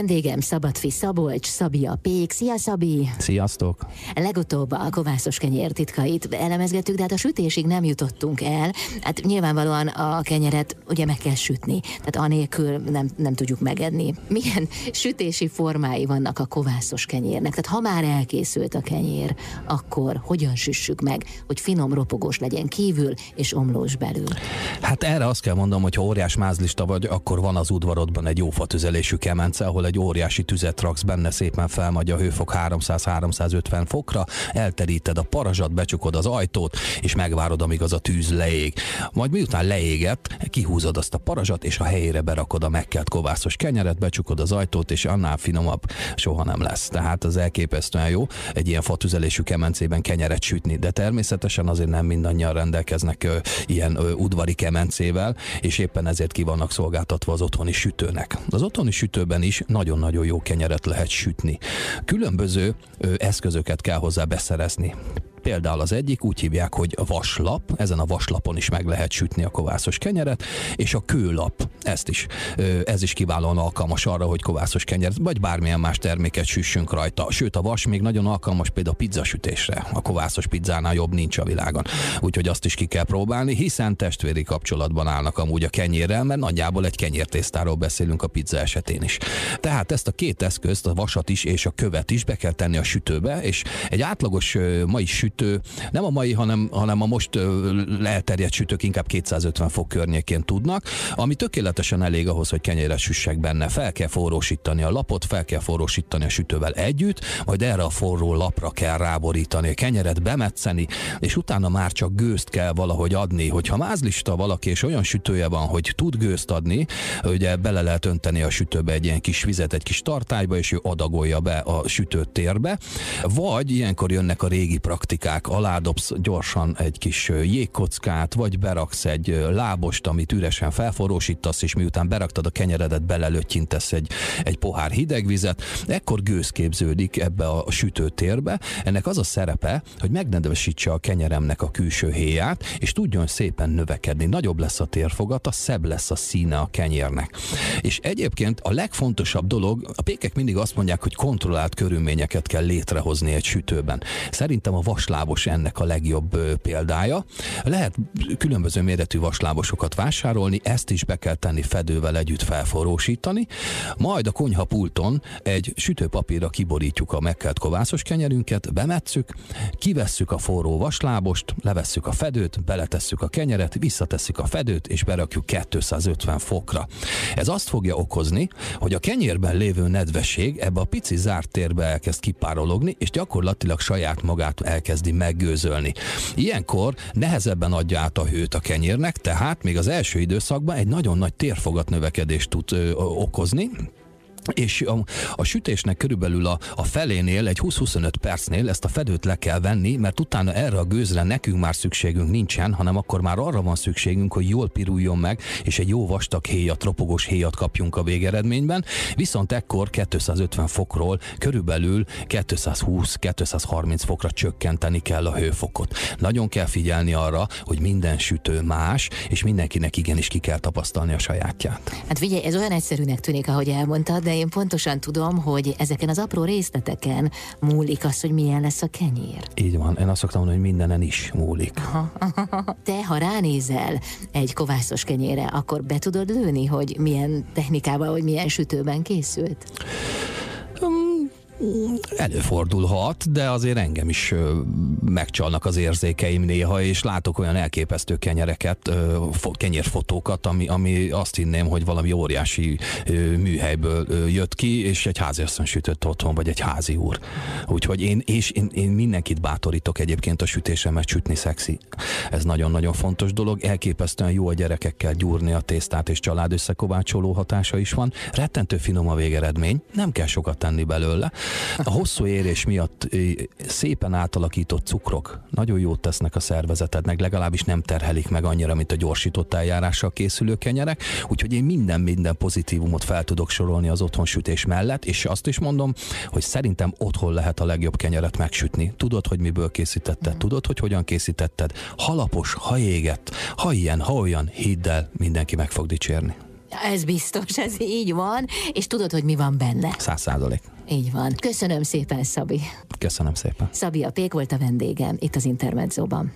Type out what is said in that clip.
Vendégem Szabadfi Szabolcs, Szabi a Pék. Szia Szabi! Sziasztok! Legutóbb a kovászos kenyér titkait elemezgettük, de hát a sütésig nem jutottunk el. Hát nyilvánvalóan a kenyeret ugye meg kell sütni, tehát anélkül nem, nem tudjuk megedni. Milyen sütési formái vannak a kovászos kenyérnek? Tehát ha már elkészült a kenyér, akkor hogyan süssük meg, hogy finom ropogós legyen kívül és omlós belül? Hát erre azt kell mondanom, hogy ha óriás mázlista vagy, akkor van az udvarodban egy jó fatüzelésű kemence, ahol egy óriási tüzet raksz benne, szépen felmagy a hőfok 300-350 fokra, elteríted a parazsat, becsukod az ajtót, és megvárod, amíg az a tűz leég. Majd miután leégett, kihúzod azt a parazsat, és a helyére berakod a megkelt kovászos kenyeret, becsukod az ajtót, és annál finomabb soha nem lesz. Tehát az elképesztően jó egy ilyen fatüzelésű kemencében kenyeret sütni, de természetesen azért nem mindannyian rendelkeznek ö, ilyen ö, udvari kemencével, és éppen ezért ki vannak szolgáltatva az otthoni sütőnek. Az otthoni sütőben is nagyon-nagyon jó kenyeret lehet sütni. Különböző eszközöket kell hozzá beszerezni. Például az egyik úgy hívják, hogy vaslap, ezen a vaslapon is meg lehet sütni a kovászos kenyeret, és a kőlap, ezt is, ez is kiválóan alkalmas arra, hogy kovászos kenyeret, vagy bármilyen más terméket süssünk rajta. Sőt, a vas még nagyon alkalmas például a pizzasütésre. A kovászos pizzánál jobb nincs a világon. Úgyhogy azt is ki kell próbálni, hiszen testvéri kapcsolatban állnak amúgy a kenyérrel, mert nagyjából egy kenyértésztáról beszélünk a pizza esetén is. Tehát ezt a két eszközt, a vasat is és a követ is be kell tenni a sütőbe, és egy átlagos mai sütő sütő, nem a mai, hanem, hanem a most elterjedt sütők inkább 250 fok környékén tudnak, ami tökéletesen elég ahhoz, hogy kenyére süssek benne. Fel kell forrósítani a lapot, fel kell forrósítani a sütővel együtt, majd erre a forró lapra kell ráborítani a kenyeret, bemetszeni, és utána már csak gőzt kell valahogy adni. Hogyha mázlista valaki, és olyan sütője van, hogy tud gőzt adni, ugye bele lehet önteni a sütőbe egy ilyen kis vizet, egy kis tartályba, és ő adagolja be a sütőtérbe, vagy ilyenkor jönnek a régi praktikák, kockák, aládobsz gyorsan egy kis jégkockát, vagy beraksz egy lábost, amit üresen felforrósítasz, és miután beraktad a kenyeredet, belelőttyintesz egy, egy pohár hidegvizet, ekkor gőz képződik ebbe a sütőtérbe. Ennek az a szerepe, hogy megnedvesítse a kenyeremnek a külső héját, és tudjon szépen növekedni. Nagyobb lesz a térfogata, szebb lesz a színe a kenyérnek. És egyébként a legfontosabb dolog, a pékek mindig azt mondják, hogy kontrollált körülményeket kell létrehozni egy sütőben. Szerintem a vas vaslábos ennek a legjobb példája. Lehet különböző méretű vaslábosokat vásárolni, ezt is be kell tenni fedővel együtt felforrósítani, majd a konyhapulton egy sütőpapírra kiborítjuk a megkelt kovászos kenyerünket, bemetszük, kivesszük a forró vaslábost, levesszük a fedőt, beletesszük a kenyeret, visszatesszük a fedőt, és berakjuk 250 fokra. Ez azt fogja okozni, hogy a kenyérben lévő nedvesség ebbe a pici zárt térbe elkezd kipárologni, és gyakorlatilag saját magát elkezd elkezdi meggőzölni. Ilyenkor nehezebben adja át a hőt a kenyérnek, tehát még az első időszakban egy nagyon nagy térfogat növekedést tud ö, okozni, és a, a sütésnek körülbelül a, a felénél, egy 20-25 percnél ezt a fedőt le kell venni, mert utána erre a gőzre nekünk már szükségünk nincsen, hanem akkor már arra van szükségünk, hogy jól piruljon meg, és egy jó vastag héjat, ropogós héjat kapjunk a végeredményben. Viszont ekkor 250 fokról körülbelül 220-230 fokra csökkenteni kell a hőfokot. Nagyon kell figyelni arra, hogy minden sütő más, és mindenkinek igenis ki kell tapasztalni a sajátját. Hát figyelj, ez olyan egyszerűnek tűnik, ahogy elmondtad, de én pontosan tudom, hogy ezeken az apró részleteken múlik az, hogy milyen lesz a kenyér. Így van, én azt szoktam mondani, hogy mindenen is múlik. Te, ha ránézel egy kovászos kenyére, akkor be tudod lőni, hogy milyen technikával, vagy milyen sütőben készült? Előfordulhat, de azért engem is megcsalnak az érzékeim néha, és látok olyan elképesztő kenyereket, kenyérfotókat, ami, ami azt hinném, hogy valami óriási műhelyből jött ki, és egy háziasszony sütött otthon, vagy egy házi úr. Úgyhogy én, és én, én mindenkit bátorítok egyébként a sütésre, mert sütni szexi. Ez nagyon-nagyon fontos dolog. Elképesztően jó a gyerekekkel gyúrni a tésztát, és család összekovácsoló hatása is van. Rettentő finom a végeredmény, nem kell sokat tenni belőle. A hosszú érés miatt szépen átalakított cukrok nagyon jót tesznek a szervezetednek, legalábbis nem terhelik meg annyira, mint a gyorsított eljárással készülő kenyerek, úgyhogy én minden minden pozitívumot fel tudok sorolni az otthonsütés mellett, és azt is mondom, hogy szerintem otthon lehet a legjobb kenyeret megsütni. Tudod, hogy miből készítetted, tudod, hogy hogyan készítetted. Halapos, ha égett, ha ilyen, ha olyan, hidd el, mindenki meg fog dicsérni. Ez biztos, ez így van, és tudod, hogy mi van benne. Száz százalék. Így van. Köszönöm szépen, Szabi. Köszönöm szépen. Szabi a Pék volt a vendégem itt az Intermedzóban.